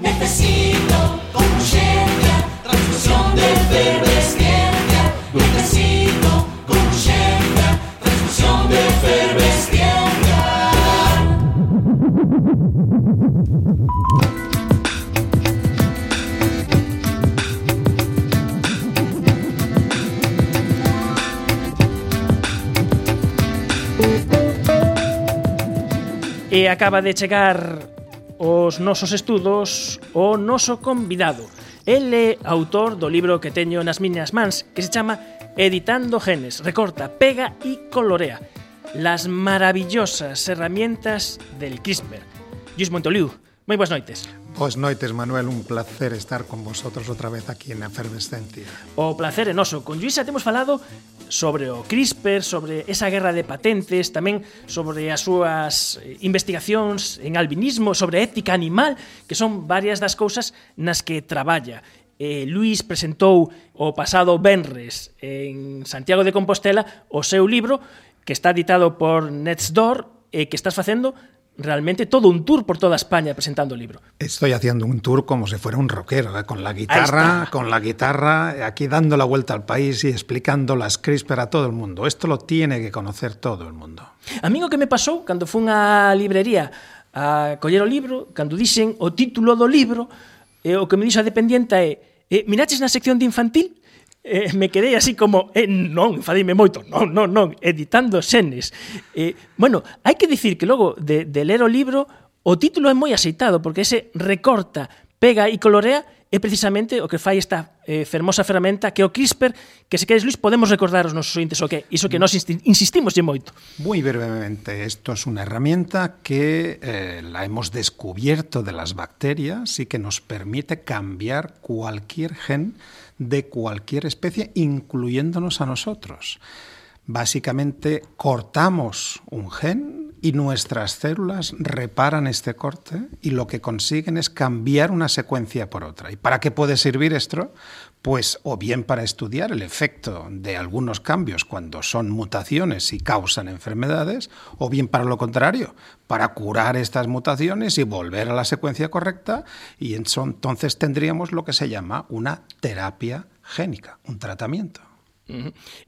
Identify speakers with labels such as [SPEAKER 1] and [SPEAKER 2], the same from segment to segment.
[SPEAKER 1] Necesito con urgencia transfusión de efervesciencia. Necesito con urgencia transfusión de efervesciencia.
[SPEAKER 2] E acaba de chegar os nosos estudos o noso convidado. El é autor do libro que teño nas miñas mans que se chama Editando genes, recorta, pega e colorea. Las maravillosas herramientas del CRISPR. Luis Montoliu, moi boas noites.
[SPEAKER 3] Boas noites, Manuel, un placer estar con vosotros outra vez aquí en Efervescencia.
[SPEAKER 2] O placer é noso. Con Luisa temos falado sobre o CRISPR, sobre esa guerra de patentes, tamén sobre as súas eh, investigacións en albinismo, sobre ética animal, que son varias das cousas nas que traballa. Eh, Luis presentou o pasado Benres en Santiago de Compostela o seu libro que está editado por Netsdor e eh, que estás facendo realmente todo un tour por toda España presentando el libro.
[SPEAKER 3] Estoy haciendo un tour como si fuera un rockero, ¿eh? con la guitarra, con la guitarra, aquí dando la vuelta al país y explicando las CRISPR a todo el mundo. Esto lo tiene que conocer todo el mundo.
[SPEAKER 2] Amigo que me pasou cando fun á librería a coller o libro, cando dixen o título do libro, eh, o que me dixo a dependienta é eh, miraches na sección de infantil? eh, me quedei así como, eh, non, enfadime moito, non, non, non, editando senes. Eh, bueno, hai que dicir que logo de, de ler o libro, o título é moi aceitado, porque ese recorta, pega e colorea, é precisamente o que fai esta eh, fermosa ferramenta que é o CRISPR, que se queres, Luis, podemos recordar aos nosos ointes o que iso que nós insistimos de moito.
[SPEAKER 3] Moi brevemente, esto es una herramienta que eh, la hemos descubierto de las bacterias y que nos permite cambiar cualquier gen de cualquier especie, incluyéndonos a nosotros. Básicamente cortamos un gen y nuestras células reparan este corte y lo que consiguen es cambiar una secuencia por otra. ¿Y para qué puede servir esto? Pues o bien para estudiar el efecto de algunos cambios cuando son mutaciones y causan enfermedades, o bien para lo contrario, para curar estas mutaciones y volver a la secuencia correcta, y entonces tendríamos lo que se llama una terapia génica, un tratamiento.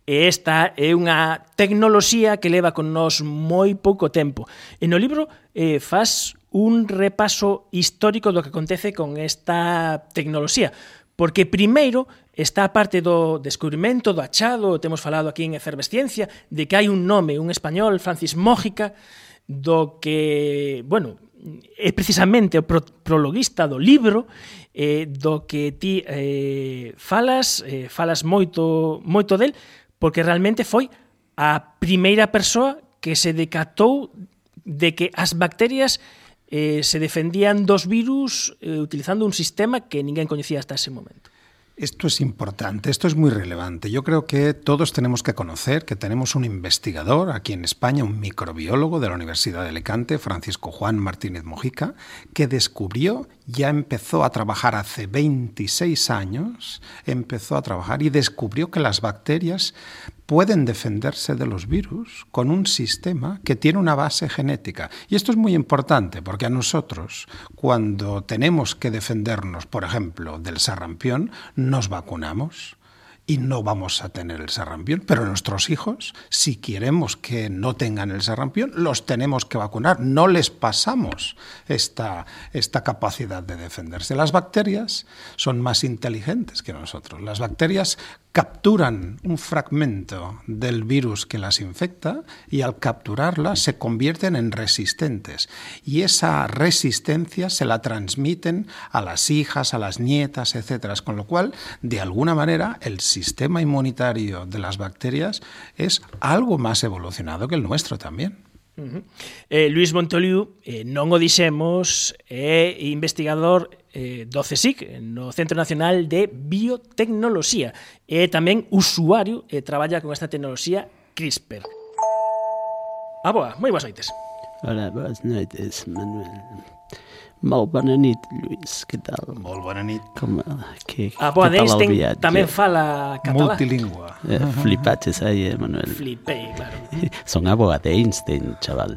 [SPEAKER 2] Esta é unha tecnoloxía que leva con nós moi pouco tempo. E no libro eh, faz un repaso histórico do que acontece con esta tecnoloxía. Porque primeiro está a parte do descubrimento, do achado, temos falado aquí en Efervesciencia, de que hai un nome, un español, Francis Mójica, do que, bueno, é precisamente o pro prologuista do libro eh, do que ti eh, falas, eh, falas moito, moito del, porque realmente foi a primeira persoa que se decatou de que as bacterias eh, se defendían dos virus eh, utilizando un sistema que ninguén coñecía hasta ese momento.
[SPEAKER 3] Esto es importante, esto es muy relevante. Yo creo que todos tenemos que conocer que tenemos un investigador aquí en España, un microbiólogo de la Universidad de Alicante, Francisco Juan Martínez Mojica, que descubrió, ya empezó a trabajar hace 26 años, empezó a trabajar y descubrió que las bacterias pueden defenderse de los virus con un sistema que tiene una base genética. Y esto es muy importante porque a nosotros, cuando tenemos que defendernos, por ejemplo, del sarampión, nos vacunamos y no vamos a tener el sarampión, pero nuestros hijos, si queremos que no tengan el sarampión, los tenemos que vacunar, no les pasamos esta, esta capacidad de defenderse. Las bacterias son más inteligentes que nosotros. Las bacterias capturan un fragmento del virus que las infecta y al capturarla se convierten en resistentes y esa resistencia se la transmiten a las hijas, a las nietas, etcétera, con lo cual de alguna manera el sistema inmunitario de las bacterias es algo más evolucionado que el nuestro también.
[SPEAKER 2] Uh -huh. eh, Luis Montoliu, eh, non o dixemos, é eh, investigador eh, do CSIC, no Centro Nacional de Biotecnoloxía. É tamén usuario e eh, traballa con esta tecnoloxía CRISPR. Aboa, moi boas noites.
[SPEAKER 4] Hola, boas noites, Manuel. Molt bona nit, Lluís, què tal?
[SPEAKER 3] Molt bona nit.
[SPEAKER 4] Com, eh, que,
[SPEAKER 2] ah, bona nit, tenc, viatge? també fa la català.
[SPEAKER 3] Multilingüe.
[SPEAKER 4] Eh, flipatges, eh, Manuel?
[SPEAKER 2] Flipei, claro.
[SPEAKER 4] Són abogadeins, ten, xaval.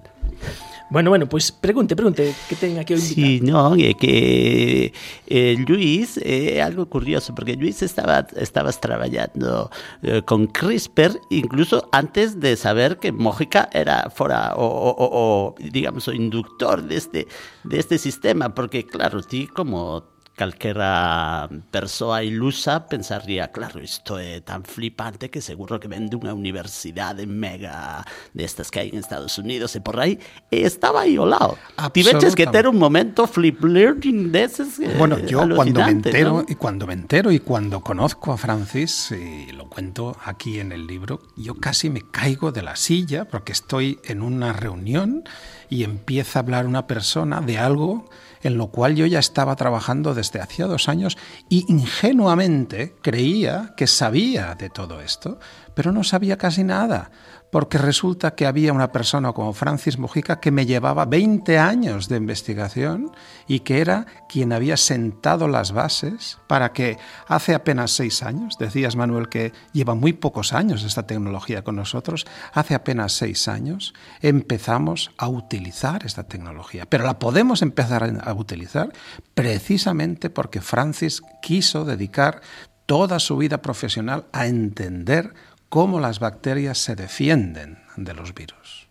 [SPEAKER 2] Bueno, bueno, pois pregunte, pregunte, que ten aquí o invitado.
[SPEAKER 4] Sí, no, é que eh, Luis é algo curioso, porque Luis estaba estabas traballando eh, con CRISPR incluso antes de saber que Mójica era fora o, o, o, o digamos o inductor deste deste sistema, porque claro, ti como calquera persoa ilusa pensaría, claro, isto é tan flipante que seguro que ven dunha universidade mega destas que hai en Estados Unidos e por aí, e estaba aí ao lado. Tiveches que ter un momento flip learning deses eh,
[SPEAKER 3] Bueno, yo cuando me entero
[SPEAKER 4] ¿no?
[SPEAKER 3] y cuando me entero y cuando conozco a Francis y lo cuento aquí en el libro, yo casi me caigo de la silla porque estoy en una reunión y empieza a hablar una persona de algo en lo cual yo ya estaba trabajando desde hacía dos años y ingenuamente creía que sabía de todo esto, pero no sabía casi nada, porque resulta que había una persona como Francis Mojica que me llevaba 20 años de investigación y que era quien había sentado las bases para que hace apenas seis años, decías Manuel que lleva muy pocos años esta tecnología con nosotros, hace apenas seis años empezamos a utilizar esta tecnología, pero la podemos empezar a utilizar precisamente porque Francis quiso dedicar toda su vida profesional a entender cómo las bacterias se defienden de los virus.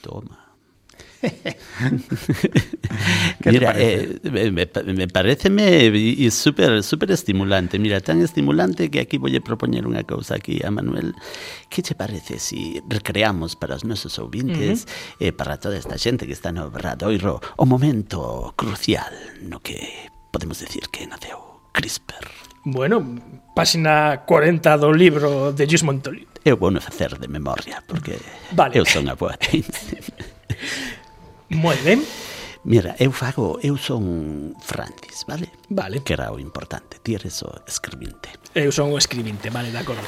[SPEAKER 4] Toma. Mira,
[SPEAKER 3] parece?
[SPEAKER 4] Eh, me, me, parece me, y, súper super estimulante. Mira, tan estimulante que aquí voy a proponer una cosa aquí a Manuel. ¿Qué te parece si recreamos para os nosos ouvintes, uh -huh. eh, para toda esta xente que está no Obradoiro, o momento crucial no que podemos decir que naceu CRISPR?
[SPEAKER 2] Bueno, página 40 do libro de Gis Montoli.
[SPEAKER 4] Eu vou facer de memoria, porque
[SPEAKER 2] vale.
[SPEAKER 4] eu son a boa
[SPEAKER 2] Moi ben.
[SPEAKER 4] Mira, eu fago, eu son Francis, vale?
[SPEAKER 2] Vale.
[SPEAKER 4] Que era o importante, ti eres o escribinte.
[SPEAKER 2] Eu son o escribinte, vale, de acordo.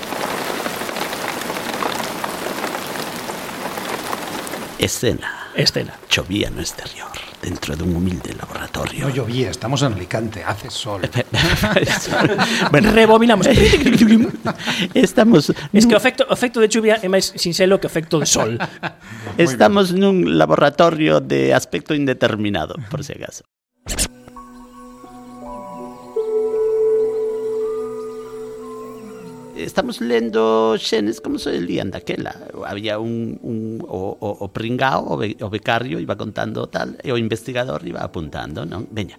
[SPEAKER 4] Escena.
[SPEAKER 2] Escena.
[SPEAKER 4] Chovía no exterior, dentro dun humilde laboratorio.
[SPEAKER 3] No llovía, estamos en Alicante, hace sol.
[SPEAKER 2] bueno, rebobinamos.
[SPEAKER 4] Estamos
[SPEAKER 2] Es que o efecto, o efecto de chuvia é máis sinxelo que o efecto de sol.
[SPEAKER 4] Estamos nun laboratorio de aspecto indeterminado, por si acaso. Estamos lendo xenes como se lían daquela. Había un, un o, o, o pringao, o, be, o becario, iba contando tal, e o investigador iba apuntando, non? Veña,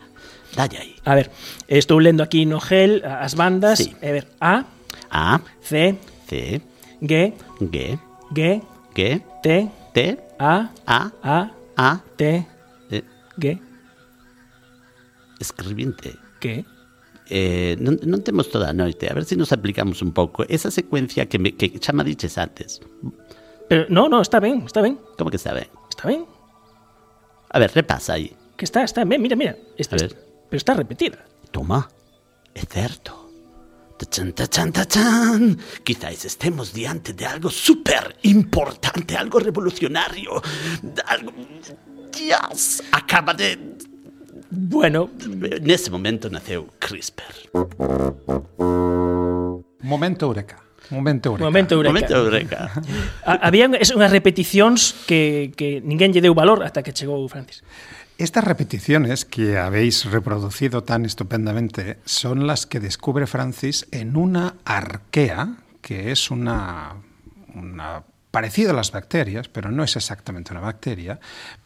[SPEAKER 4] dalle aí.
[SPEAKER 2] A ver, estou lendo aquí no gel as bandas.
[SPEAKER 4] Sí.
[SPEAKER 2] A ver, A,
[SPEAKER 4] A,
[SPEAKER 2] C,
[SPEAKER 4] C,
[SPEAKER 2] G,
[SPEAKER 4] G,
[SPEAKER 2] G,
[SPEAKER 4] G,
[SPEAKER 2] T,
[SPEAKER 4] T,
[SPEAKER 2] A,
[SPEAKER 4] A,
[SPEAKER 2] A,
[SPEAKER 4] A,
[SPEAKER 2] T,
[SPEAKER 4] eh,
[SPEAKER 2] G,
[SPEAKER 4] escribinte.
[SPEAKER 2] que
[SPEAKER 4] eh, non, non temos toda a noite, a ver se nos aplicamos un pouco esa secuencia que, me, que chama diches antes.
[SPEAKER 2] Pero no, no, está ben, está ben.
[SPEAKER 4] Como que está ben?
[SPEAKER 2] Está ben.
[SPEAKER 4] A ver, repasa aí.
[SPEAKER 2] Que está, está ben, mira, mira. Está,
[SPEAKER 4] A ver.
[SPEAKER 2] Pero está repetida.
[SPEAKER 4] Toma, é certo. Tachan, tachan, tachan. Quizáis estemos diante de algo super importante, algo revolucionario, algo... Dios, acaba de...
[SPEAKER 2] Bueno,
[SPEAKER 4] nese momento naceu CRISPR.
[SPEAKER 3] Momento eureka. Momento eureka.
[SPEAKER 2] Momento eureka.
[SPEAKER 4] Momento eureka.
[SPEAKER 2] Habían unhas repeticións que, que ninguén lle deu valor hasta que chegou Francis.
[SPEAKER 3] Estas repeticiones que habéis reproducido tan estupendamente son las que descubre Francis en una arquea, que es una, una parecida a las bacterias, pero no es exactamente una bacteria,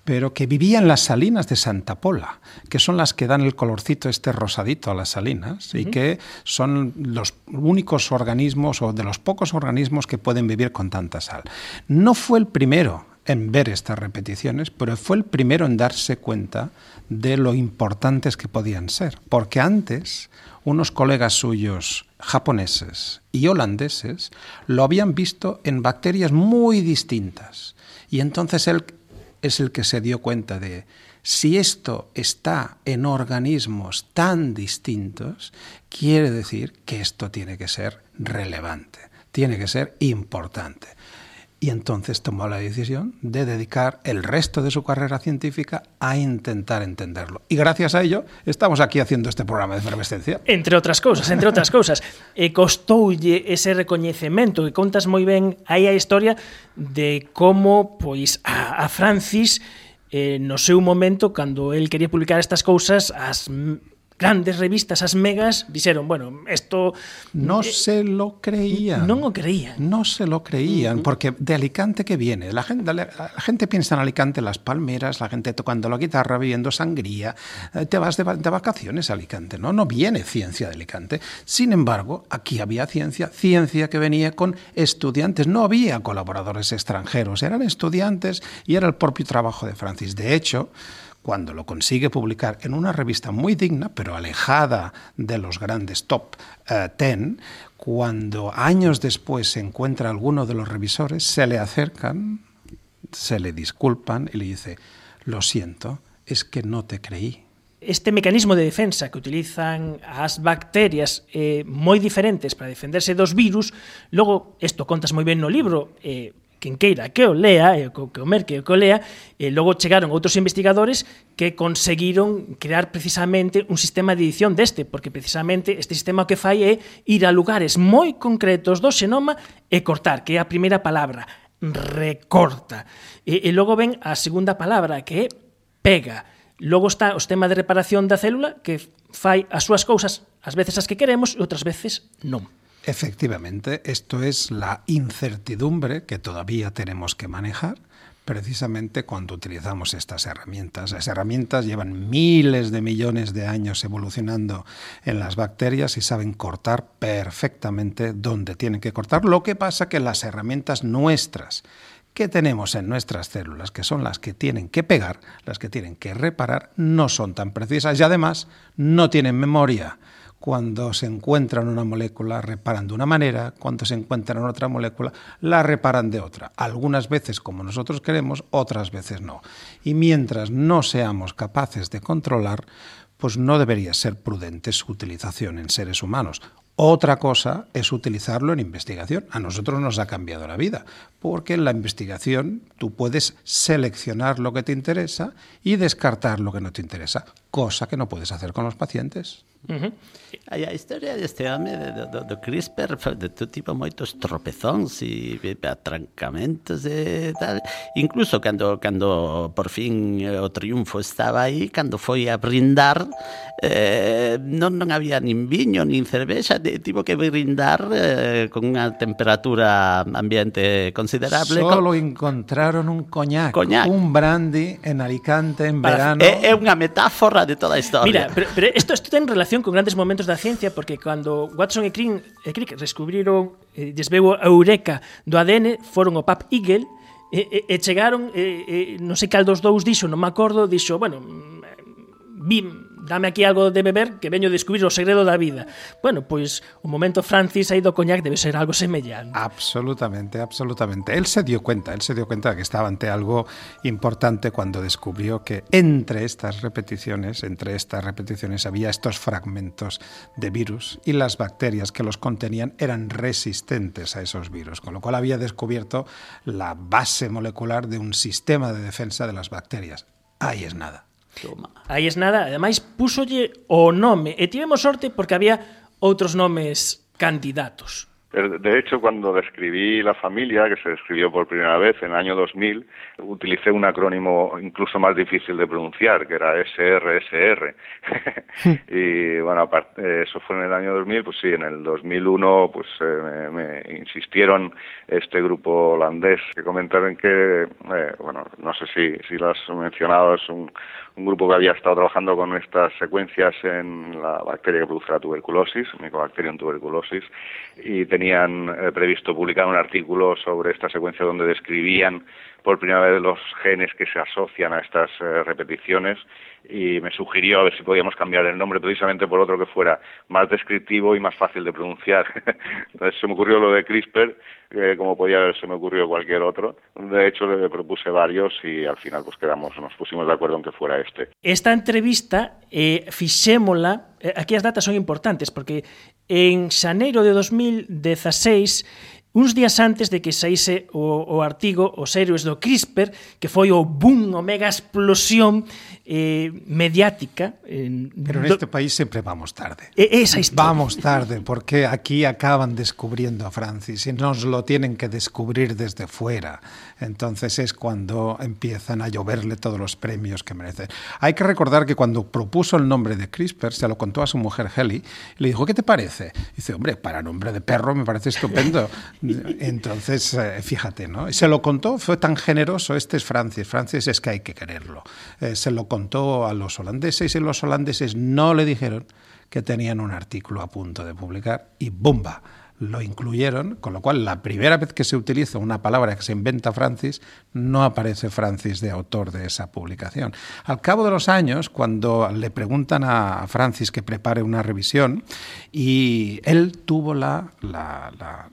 [SPEAKER 3] pero que vivía en las salinas de Santa Pola, que son las que dan el colorcito este rosadito a las salinas y que son los únicos organismos o de los pocos organismos que pueden vivir con tanta sal. No fue el primero en ver estas repeticiones, pero fue el primero en darse cuenta de lo importantes que podían ser, porque antes unos colegas suyos japoneses y holandeses lo habían visto en bacterias muy distintas. Y entonces él es el que se dio cuenta de si esto está en organismos tan distintos, quiere decir que esto tiene que ser relevante, tiene que ser importante. y entonces tomó la decisión de dedicar el resto de su carrera científica a intentar entenderlo. Y gracias a ello estamos aquí haciendo este programa de efervescencia.
[SPEAKER 2] Entre outras cousas, entre outras cousas, e eh, costoulle ese recoñecemento que contas moi ben aí a historia de como pois a, a Francis eh, no seu momento cando el quería publicar estas cousas as grandes revistas, as megas, dixeron, bueno, isto...
[SPEAKER 3] No eh, se lo creían.
[SPEAKER 2] Non o creían.
[SPEAKER 3] No se lo creían, uh -huh. porque de Alicante que viene. La gente, la, la gente piensa en Alicante, las palmeras, la gente tocando la guitarra, bebiendo sangría. Eh, te vas de, de, vacaciones a Alicante, ¿no? No viene ciencia de Alicante. Sin embargo, aquí había ciencia, ciencia que venía con estudiantes. No había colaboradores extranjeros, eran estudiantes y era el propio trabajo de Francis. De hecho, cuando lo consigue publicar en una revista muy digna, pero alejada de los grandes top uh, ten, cuando años después se encuentra alguno de los revisores, se le acercan, se le disculpan y le dice, lo siento, es que no te creí.
[SPEAKER 2] Este mecanismo de defensa que utilizan as bacterias eh, moi diferentes para defenderse dos virus, logo, isto contas moi ben no libro, eh, quen queira que o lea, e o que o merque e que o lea, e logo chegaron outros investigadores que conseguiron crear precisamente un sistema de edición deste, porque precisamente este sistema que fai é ir a lugares moi concretos do xenoma e cortar, que é a primeira palabra, recorta. E, e logo ven a segunda palabra, que é pega. Logo está o sistema de reparación da célula, que fai as súas cousas, ás veces as que queremos e outras veces non.
[SPEAKER 3] Efectivamente, esto es la incertidumbre que todavía tenemos que manejar precisamente cuando utilizamos estas herramientas. Las herramientas llevan miles de millones de años evolucionando en las bacterias y saben cortar perfectamente donde tienen que cortar. Lo que pasa que las herramientas nuestras que tenemos en nuestras células, que son las que tienen que pegar, las que tienen que reparar, no son tan precisas y además no tienen memoria cuando se encuentran una molécula reparan de una manera, cuando se encuentran otra molécula la reparan de otra. Algunas veces como nosotros queremos, otras veces no. Y mientras no seamos capaces de controlar, pues no debería ser prudente su utilización en seres humanos. Otra cosa es utilizarlo en investigación. A nosotros nos ha cambiado la vida, porque en la investigación tú puedes seleccionar lo que te interesa y descartar lo que no te interesa, cosa que no puedes hacer con los pacientes.
[SPEAKER 4] Uh -huh. A historia deste home do, do, do CRISPR de tu tipo moitos tropezóns e atrancamentos e tal. Incluso cando, cando por fin eh, o triunfo estaba aí, cando foi a brindar, eh, non, non había nin viño, nin cervexa, de, tivo que brindar eh, con unha temperatura ambiente considerable.
[SPEAKER 3] Solo con... encontraron un coñac, coñac, un brandy en Alicante en
[SPEAKER 4] Para,
[SPEAKER 3] verano.
[SPEAKER 4] É, é unha metáfora de toda a historia.
[SPEAKER 2] Mira, pero, pero esto, esto ten relación relación con grandes momentos da ciencia porque cando Watson e Crick, e Crick descubriron eh, desveu a eureka do ADN foron o Pap Eagle e, e, e chegaron e, e, non sei cal dos dous dixo, non me acordo dixo, bueno mm, eh, bim, dame aquí algo de beber que veño a descubrir o segredo da vida. Bueno, pois o momento Francis aí do coñac debe ser algo semellante.
[SPEAKER 3] Absolutamente, absolutamente. Él se dio cuenta, él se dio cuenta de que estaba ante algo importante cuando descubrió que entre estas repeticiones, entre estas repeticiones había estos fragmentos de virus y las bacterias que los contenían eran resistentes a esos virus, con lo cual había descubierto la base molecular de un sistema de defensa de las bacterias. Ahí es nada.
[SPEAKER 2] Toma. Aí es nada, ademais púsolle o nome e tivemos sorte porque había outros nomes candidatos.
[SPEAKER 5] De hecho, cuando describí la familia, que se describió por primera vez en el año 2000, utilicé un acrónimo incluso más difícil de pronunciar, que era SRSR. y bueno, aparte, eso fue en el año 2000, pues sí, en el 2001 pues eh, me, me, insistieron este grupo holandés que comentaron que, eh, bueno, no sé si, si lo has mencionado, es un, un grupo que había estado trabajando con estas secuencias en la bacteria que produce la tuberculosis, Mycobacterium tuberculosis, y tenían eh, previsto publicar un artículo sobre esta secuencia donde describían por primera vez los genes que se asocian a estas eh, repeticiones y me sugirió a ver si podíamos cambiar el nombre precisamente por otro que fuera más descriptivo y más fácil de pronunciar. Entonces se me ocurrió lo de CRISPR, eh, como podía se me ocurrió cualquier otro. De hecho le propuse varios y al final pues quedamos, nos pusimos de acuerdo en que fuera este.
[SPEAKER 2] Esta entrevista eh, fixémola, eh, aquí as datas son importantes porque en xaneiro de 2016 uns días antes de que saíse o, o artigo Os héroes do CRISPR, que foi o boom, o mega explosión eh, mediática. En,
[SPEAKER 3] Pero en este país siempre vamos tarde.
[SPEAKER 2] E- esa historia.
[SPEAKER 3] Vamos tarde, porque aquí acaban descubriendo a Francis y nos lo tienen que descubrir desde fuera. Entonces es cuando empiezan a lloverle todos los premios que merece. Hay que recordar que cuando propuso el nombre de CRISPR, se lo contó a su mujer Heli, y le dijo, ¿qué te parece? dice, hombre, para nombre de perro me parece estupendo. Entonces, eh, fíjate, ¿no? Se lo contó, fue tan generoso, este es Francis, Francis es que hay que quererlo. Eh, se lo contó a los holandeses y los holandeses no le dijeron que tenían un artículo a punto de publicar y ¡bomba! Lo incluyeron, con lo cual la primera vez que se utiliza una palabra que se inventa Francis, no aparece Francis de autor de esa publicación. Al cabo de los años, cuando le preguntan a Francis que prepare una revisión, y él tuvo la, la, la-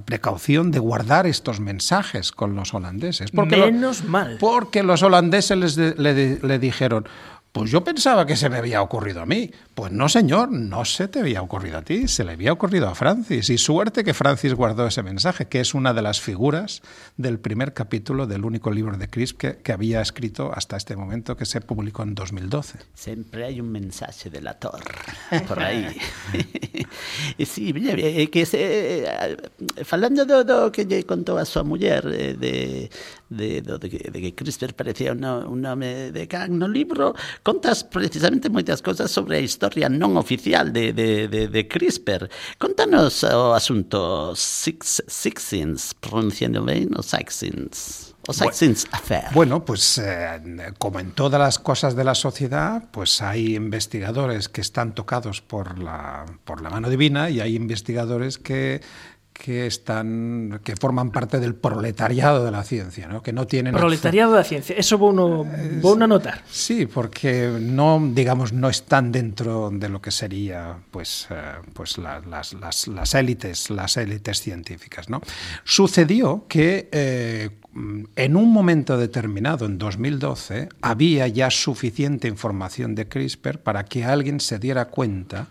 [SPEAKER 3] precaución de guardar estos mensajes con los holandeses. lo-
[SPEAKER 2] Menos mal.
[SPEAKER 3] porque los holandeses les de- le, di- le dijeron, pues yo pensaba que se me había ocurrido a mí. Pues no, señor, no se te había ocurrido a ti, se le había ocurrido a Francis. Y suerte que Francis guardó ese mensaje, que es una de las figuras del primer capítulo del único libro de Crisp que, que había escrito hasta este momento, que se publicó en 2012.
[SPEAKER 4] Sempre hai un mensaxe de la torre por e sí, eh, que se, eh, falando do, do que contou a muller eh, de, de, de, de que CRISPR parecía un, un nome de can no libro, contas precisamente moitas cousas sobre a historia non oficial de, de, de, de CRISPR. Contanos o asunto Six, Sixins, pronunciando ben, o Sixins. O Saxins bueno, Affair.
[SPEAKER 3] Bueno, pues eh, como en todas las cosas de la sociedad, pues hay investigadores que están tocados por la, por la mano divina y hay investigadores que, que están que forman parte del proletariado de la ciencia, ¿no? que no tienen
[SPEAKER 2] Proletariado da ciencia. Eso vou no, vou no anotar.
[SPEAKER 3] Sí, porque no, digamos, no están dentro de lo que sería, pues, eh, pues la- las, las, las élites, las élites científicas, ¿no? Sucedió que eh, en un momento determinado, en 2012, había ya suficiente información de CRISPR para que alguien se diera cuenta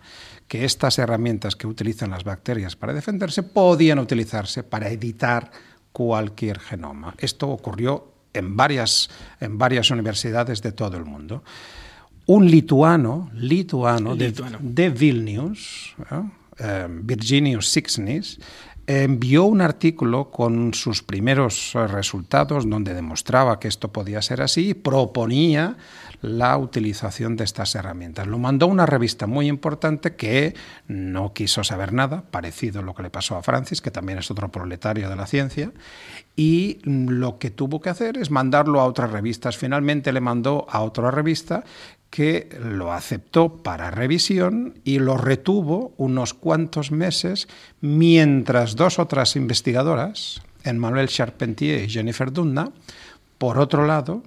[SPEAKER 3] que estas herramientas que utilizan las bacterias para defenderse podían utilizarse para editar cualquier genoma. Esto ocurrió en varias, en varias universidades de todo el mundo. Un lituano, lituano, de- Vilnius, ¿eh? Eh, Virginius Sixnis, envió un artículo con sus primeros eh, resultados donde demostraba que esto podía ser así y proponía la utilización de estas herramientas. Lo mandó a una revista muy importante que no quiso saber nada, parecido a lo que le pasó a Francis, que también es otro proletario de la ciencia, y lo que tuvo que hacer es mandarlo a otras revistas. Finalmente le mandó a otra revista que lo aceptó para revisión y lo retuvo unos cuantos meses mientras dos otras investigadoras, Emmanuel Charpentier y Jennifer Doudna, por otro lado,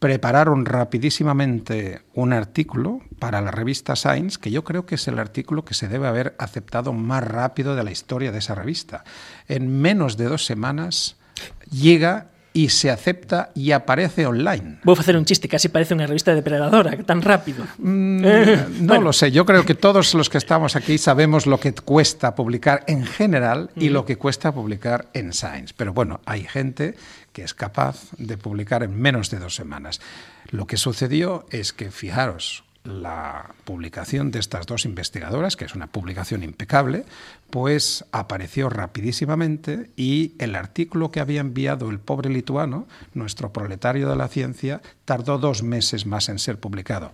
[SPEAKER 3] prepararon rapidísimamente un artículo para la revista Science, que yo creo que es el artículo que se debe haber aceptado más rápido de la historia de esa revista. En menos de dos semanas llega y se acepta y aparece online.
[SPEAKER 2] Vou facer un chiste, casi parece unha revista depredadora, tan rápido.
[SPEAKER 3] Mm, no lo sé, yo creo que todos los que estamos aquí sabemos lo que cuesta publicar en general y lo que cuesta publicar en Science. Pero bueno, hay gente que es capaz de publicar en menos de dos semanas. Lo que sucedió es que, fijaros, la publicación de estas dos investigadoras, que es una publicación impecable, pues apareció rapidísimamente y el artículo que había enviado el pobre lituano, nuestro proletario de la ciencia, tardó dos meses más en ser publicado.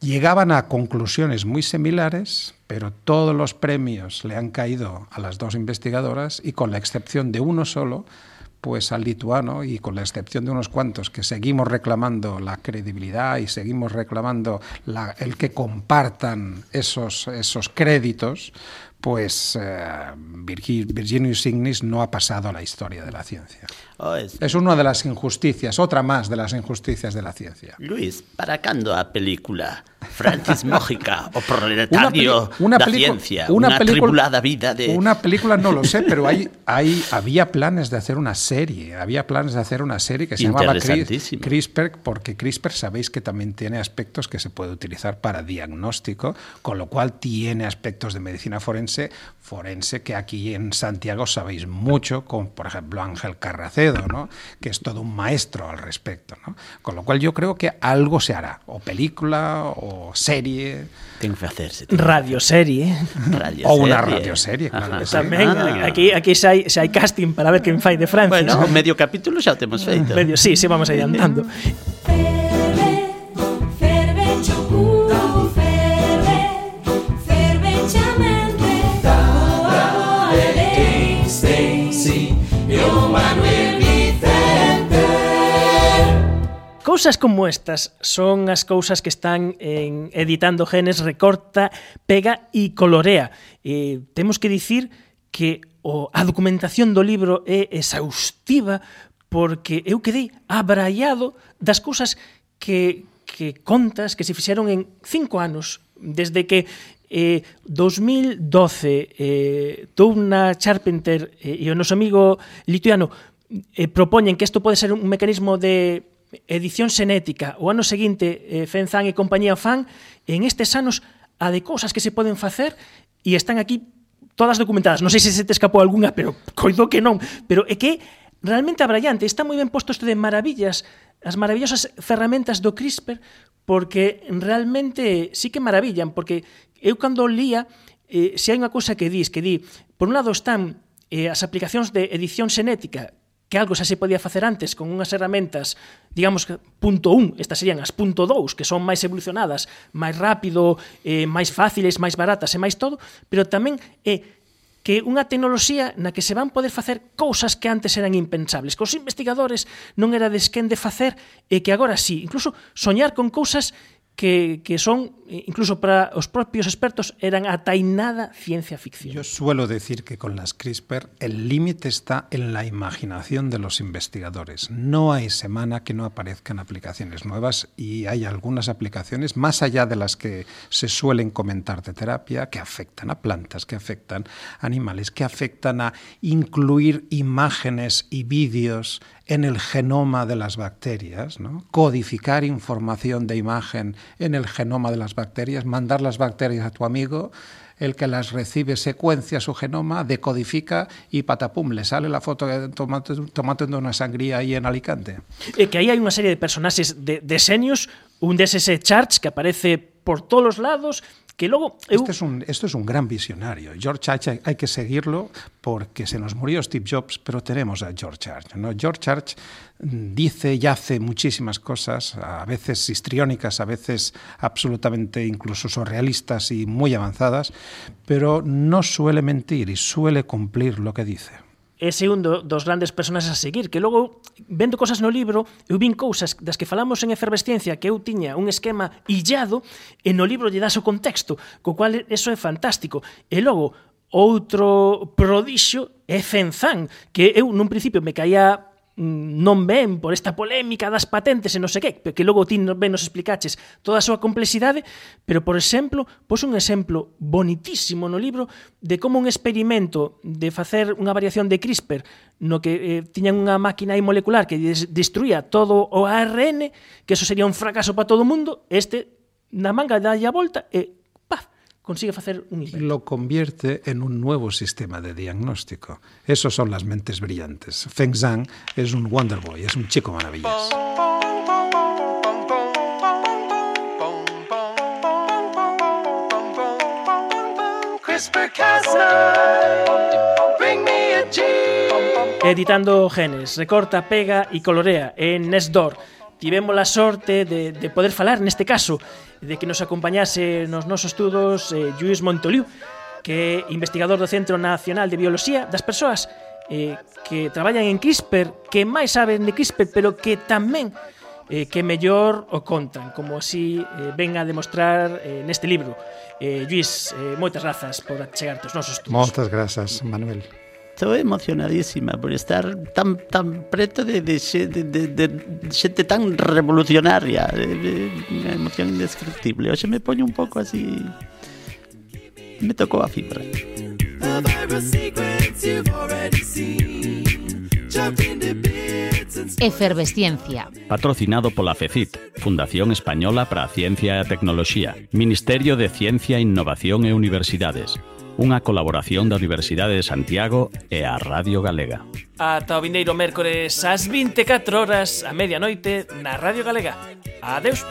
[SPEAKER 3] Llegaban a conclusiones muy similares, pero todos los premios le han caído a las dos investigadoras y con la excepción de uno solo, pues al lituano y con la excepción de unos cuantos que seguimos reclamando la credibilidad y seguimos reclamando la- el que compartan esos, esos créditos, pues eh, Virgi- Virginius Ignis no ha pasado a la historia de la ciencia.
[SPEAKER 4] Oh, es-
[SPEAKER 3] Es una de las injusticias, otra más de las injusticias de la ciencia.
[SPEAKER 4] Luis, para cando a película Francis Mójica, o proletario
[SPEAKER 3] una película-
[SPEAKER 4] ciencia,
[SPEAKER 3] una película-
[SPEAKER 4] tribulada vida de...
[SPEAKER 3] Una película no lo sé, pero hay, hay, había planes de hacer una serie. Había planes de hacer una serie que se llamaba Cris-. CRISPR, porque CRISPR sabéis que también tiene aspectos que se puede utilizar para diagnóstico, con lo cual tiene aspectos de medicina forense forense, que aquí en Santiago sabéis mucho, con por ejemplo Ángel Que es todo un maestro al respecto. ¿no? Con lo cual yo creo que algo se hará, o película, o serie.
[SPEAKER 4] Ten que facerse.
[SPEAKER 2] Radioserie.
[SPEAKER 4] Radio
[SPEAKER 3] O una
[SPEAKER 4] serie.
[SPEAKER 3] radioserie, claro que sí.
[SPEAKER 2] Tamén
[SPEAKER 4] Ah.
[SPEAKER 2] aquí aquí xa hai, xa hai casting para ver quen fai de Francia.
[SPEAKER 4] Bueno, medio capítulo xa o temos feito.
[SPEAKER 2] Medio, sí, sí, vamos adiantando. cousas como estas son as cousas que están en editando genes, recorta, pega e colorea. Eh, temos que dicir que o, a documentación do libro é exhaustiva porque eu quedei abraiado das cousas que, que contas que se fixeron en cinco anos desde que eh, 2012 eh, Touna Charpenter eh, e o noso amigo lituano eh, propoñen que isto pode ser un mecanismo de Edición Senética, o ano seguinte eh, Fenzan e compañía fan, en estes anos a de cousas que se poden facer e están aquí todas documentadas. Non sei se se te escapou algunha, pero coido que non. Pero é que realmente abrallante. Está moi ben posto isto de maravillas, as maravillosas ferramentas do CRISPR, porque realmente sí que maravillan, porque eu cando lía, eh, se hai unha cousa que dis, que di, por un lado están eh, as aplicacións de edición xenética que algo xa se podía facer antes con unhas herramentas, digamos que punto 1, estas serían as punto 2, que son máis evolucionadas, máis rápido, eh, máis fáciles, máis baratas e máis todo, pero tamén é eh, que unha tecnoloxía na que se van poder facer cousas que antes eran impensables, que os investigadores non era desquen de facer e que agora sí, incluso soñar con cousas que, son, eh, incluso para os propios expertos, eran atainada ciencia ficción.
[SPEAKER 3] Yo suelo decir que con las CRISPR el límite está en la imaginación de los investigadores. No hay semana que no aparezcan aplicaciones nuevas y hay algunas aplicaciones más allá de las que se suelen comentar de terapia que afectan a plantas, que afectan a animales, que afectan a incluir imágenes y vídeos en el genoma de las bacterias, codificar información de imagen en el genoma de las bacterias, mandar las bacterias a tu amigo, el que las recibe secuencia su genoma, decodifica y patapum, le sale la foto tomando una sangría ahí en Alicante.
[SPEAKER 2] E que aí hai unha serie de personaxes de, de senios, un deses é Charles, que aparece por todos os lados, que
[SPEAKER 3] Este es un, esto es un gran visionario. George Church hay, que seguirlo porque se nos murió Steve Jobs, pero tenemos a George Church. George Church mm, dice y hace muchísimas cosas, a veces histriónicas, a veces absolutamente incluso surrealistas y muy avanzadas, pero no suele mentir y suele cumplir lo que dice.
[SPEAKER 2] ese un do, dos grandes personaxes a seguir, que logo vendo cosas no libro, eu vin cousas das que falamos en efervesciencia que eu tiña un esquema illado e no libro lle das o contexto, co cual eso é fantástico. E logo outro prodixio é Fenzán, que eu nun principio me caía non ven por esta polémica das patentes e non sei que, que logo ti non ven nos explicaches toda a súa complexidade, pero, por exemplo, pos un exemplo bonitísimo no libro de como un experimento de facer unha variación de CRISPR no que eh, tiñan unha máquina aí molecular que destruía todo o ARN, que eso sería un fracaso para todo o mundo, este na manga dalle a volta e consigue facer un
[SPEAKER 3] y
[SPEAKER 2] invento.
[SPEAKER 3] lo convierte en un nuevo sistema de diagnóstico. Esos son las mentes brillantes. Feng Zhang es un Wonder Boy, es un chico maravilloso.
[SPEAKER 1] CRISPR-Cas9, bring me a G.
[SPEAKER 2] editando genes, recorta, pega e colorea en Nesdor. tivemos a sorte de, de poder falar neste caso de que nos acompañase nos nosos estudos eh, Luis Montoliu que é investigador do Centro Nacional de Bioloxía das Persoas eh, que traballan en CRISPR que máis saben de CRISPR pero que tamén eh, que mellor o contan como así eh, ven a demostrar eh, neste libro. Eh, Luis, eh, moitas grazas por achegarte aos nosos estudos.
[SPEAKER 3] Moitas grazas, Manuel.
[SPEAKER 4] Estou emocionadísima por estar tan tan preto de, de, de, de, de xente tan revolucionaria. De, de, unha emoción indescriptible. Hoxe me poño un pouco así. Me tocou a fibra.
[SPEAKER 6] Efervesciencia.
[SPEAKER 7] Patrocinado pola FECIT, Fundación Española para a Ciencia e a Tecnoloxía, Ministerio de Ciencia, Innovación e Universidades, unha colaboración da Universidade de Santiago e a Radio Galega.
[SPEAKER 2] Ata o vindeiro mércores ás 24 horas a medianoite na Radio Galega. Adeus.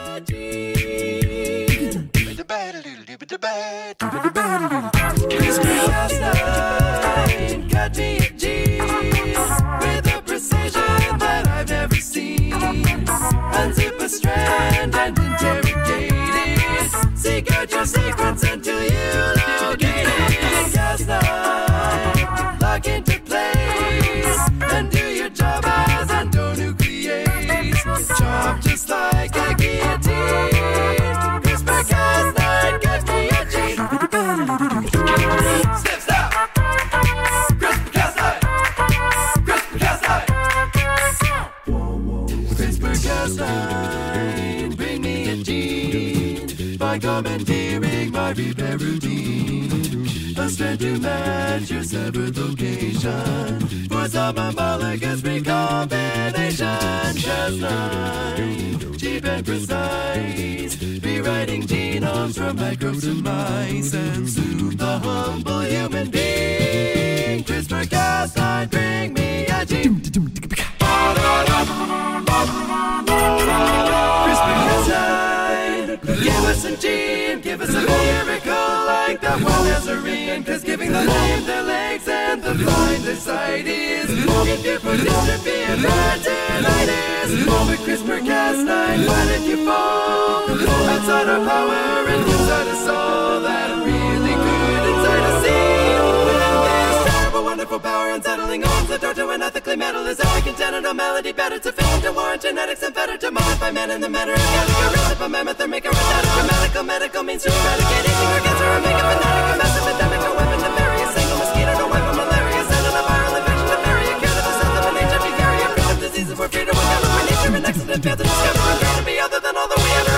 [SPEAKER 1] Unzip a strand and interrogate it. Seek out your secrets until you Into place. And do your job as and don't you. Chop just like a guillotine. Respect as nine, get me a chain. Step, stop. By commandeering my repair routine a to match your severed location for some homologous recombination. Cas9, cheap and precise, rewriting genomes from microbes to mice and soothe the humble human being. CRISPR Cas9, bring me a gene. CRISPR-Cas9. Give us a gene, give us a miracle like the one Nazarene. Cause giving the lame their legs and the blind their sight is good for dystrophy and retinitis. Oh, with CRISPR-Cas9, why did you fall? Outside our power and inside a soul wonderful power unsettling arms. That dart to an ethically metal is how contented a melody better sufficient to warrant. Genetics and better to modify man in the manner of Gallagher, rest of a mammoth or make a without a grammatical medical means to eradicate aging or cancer or make a fanatic, a massive epidemic, weapon to bury a single mosquito to wipe a malaria, send on a viral infection to bury a cure to the self of an HIV carrier, diseases were free to encounter by nature, an accident failed to discover, and to be other than all that we ever